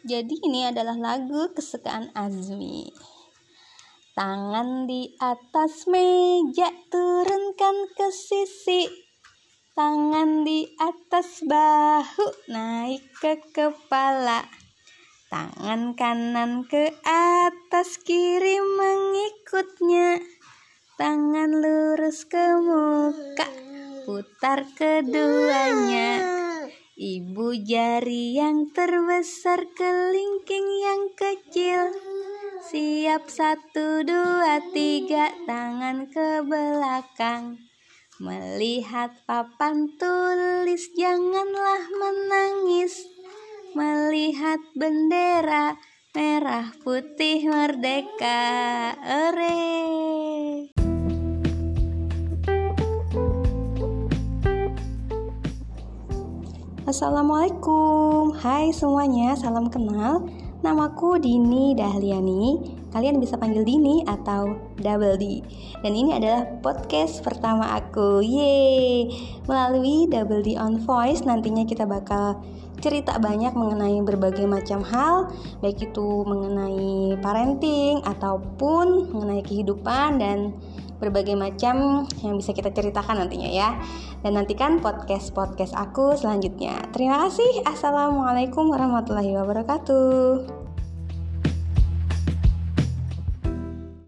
Jadi ini adalah lagu kesukaan Azmi. Tangan di atas meja turunkan ke sisi. Tangan di atas bahu naik ke kepala. Tangan kanan ke atas kiri mengikutnya. Tangan lurus ke muka, putar keduanya. Ibu jari yang terbesar kelingking yang kecil. Siap satu dua tiga tangan ke belakang. Melihat papan tulis janganlah menangis. Melihat bendera merah putih merdeka. Ore Assalamualaikum. Hai semuanya, salam kenal. Namaku Dini Dahliani. Kalian bisa panggil Dini atau Double D. Dan ini adalah podcast pertama aku. Yeay. Melalui Double D on Voice Nantinya kita bakal cerita banyak mengenai berbagai macam hal. Baik itu mengenai parenting Ataupun mengenai kehidupan dan berbagai macam yang bisa kita ceritakan nantinya ya. Dan nantikan podcast-podcast aku selanjutnya. Terima kasih. Assalamualaikum warahmatullahi wabarakatuh.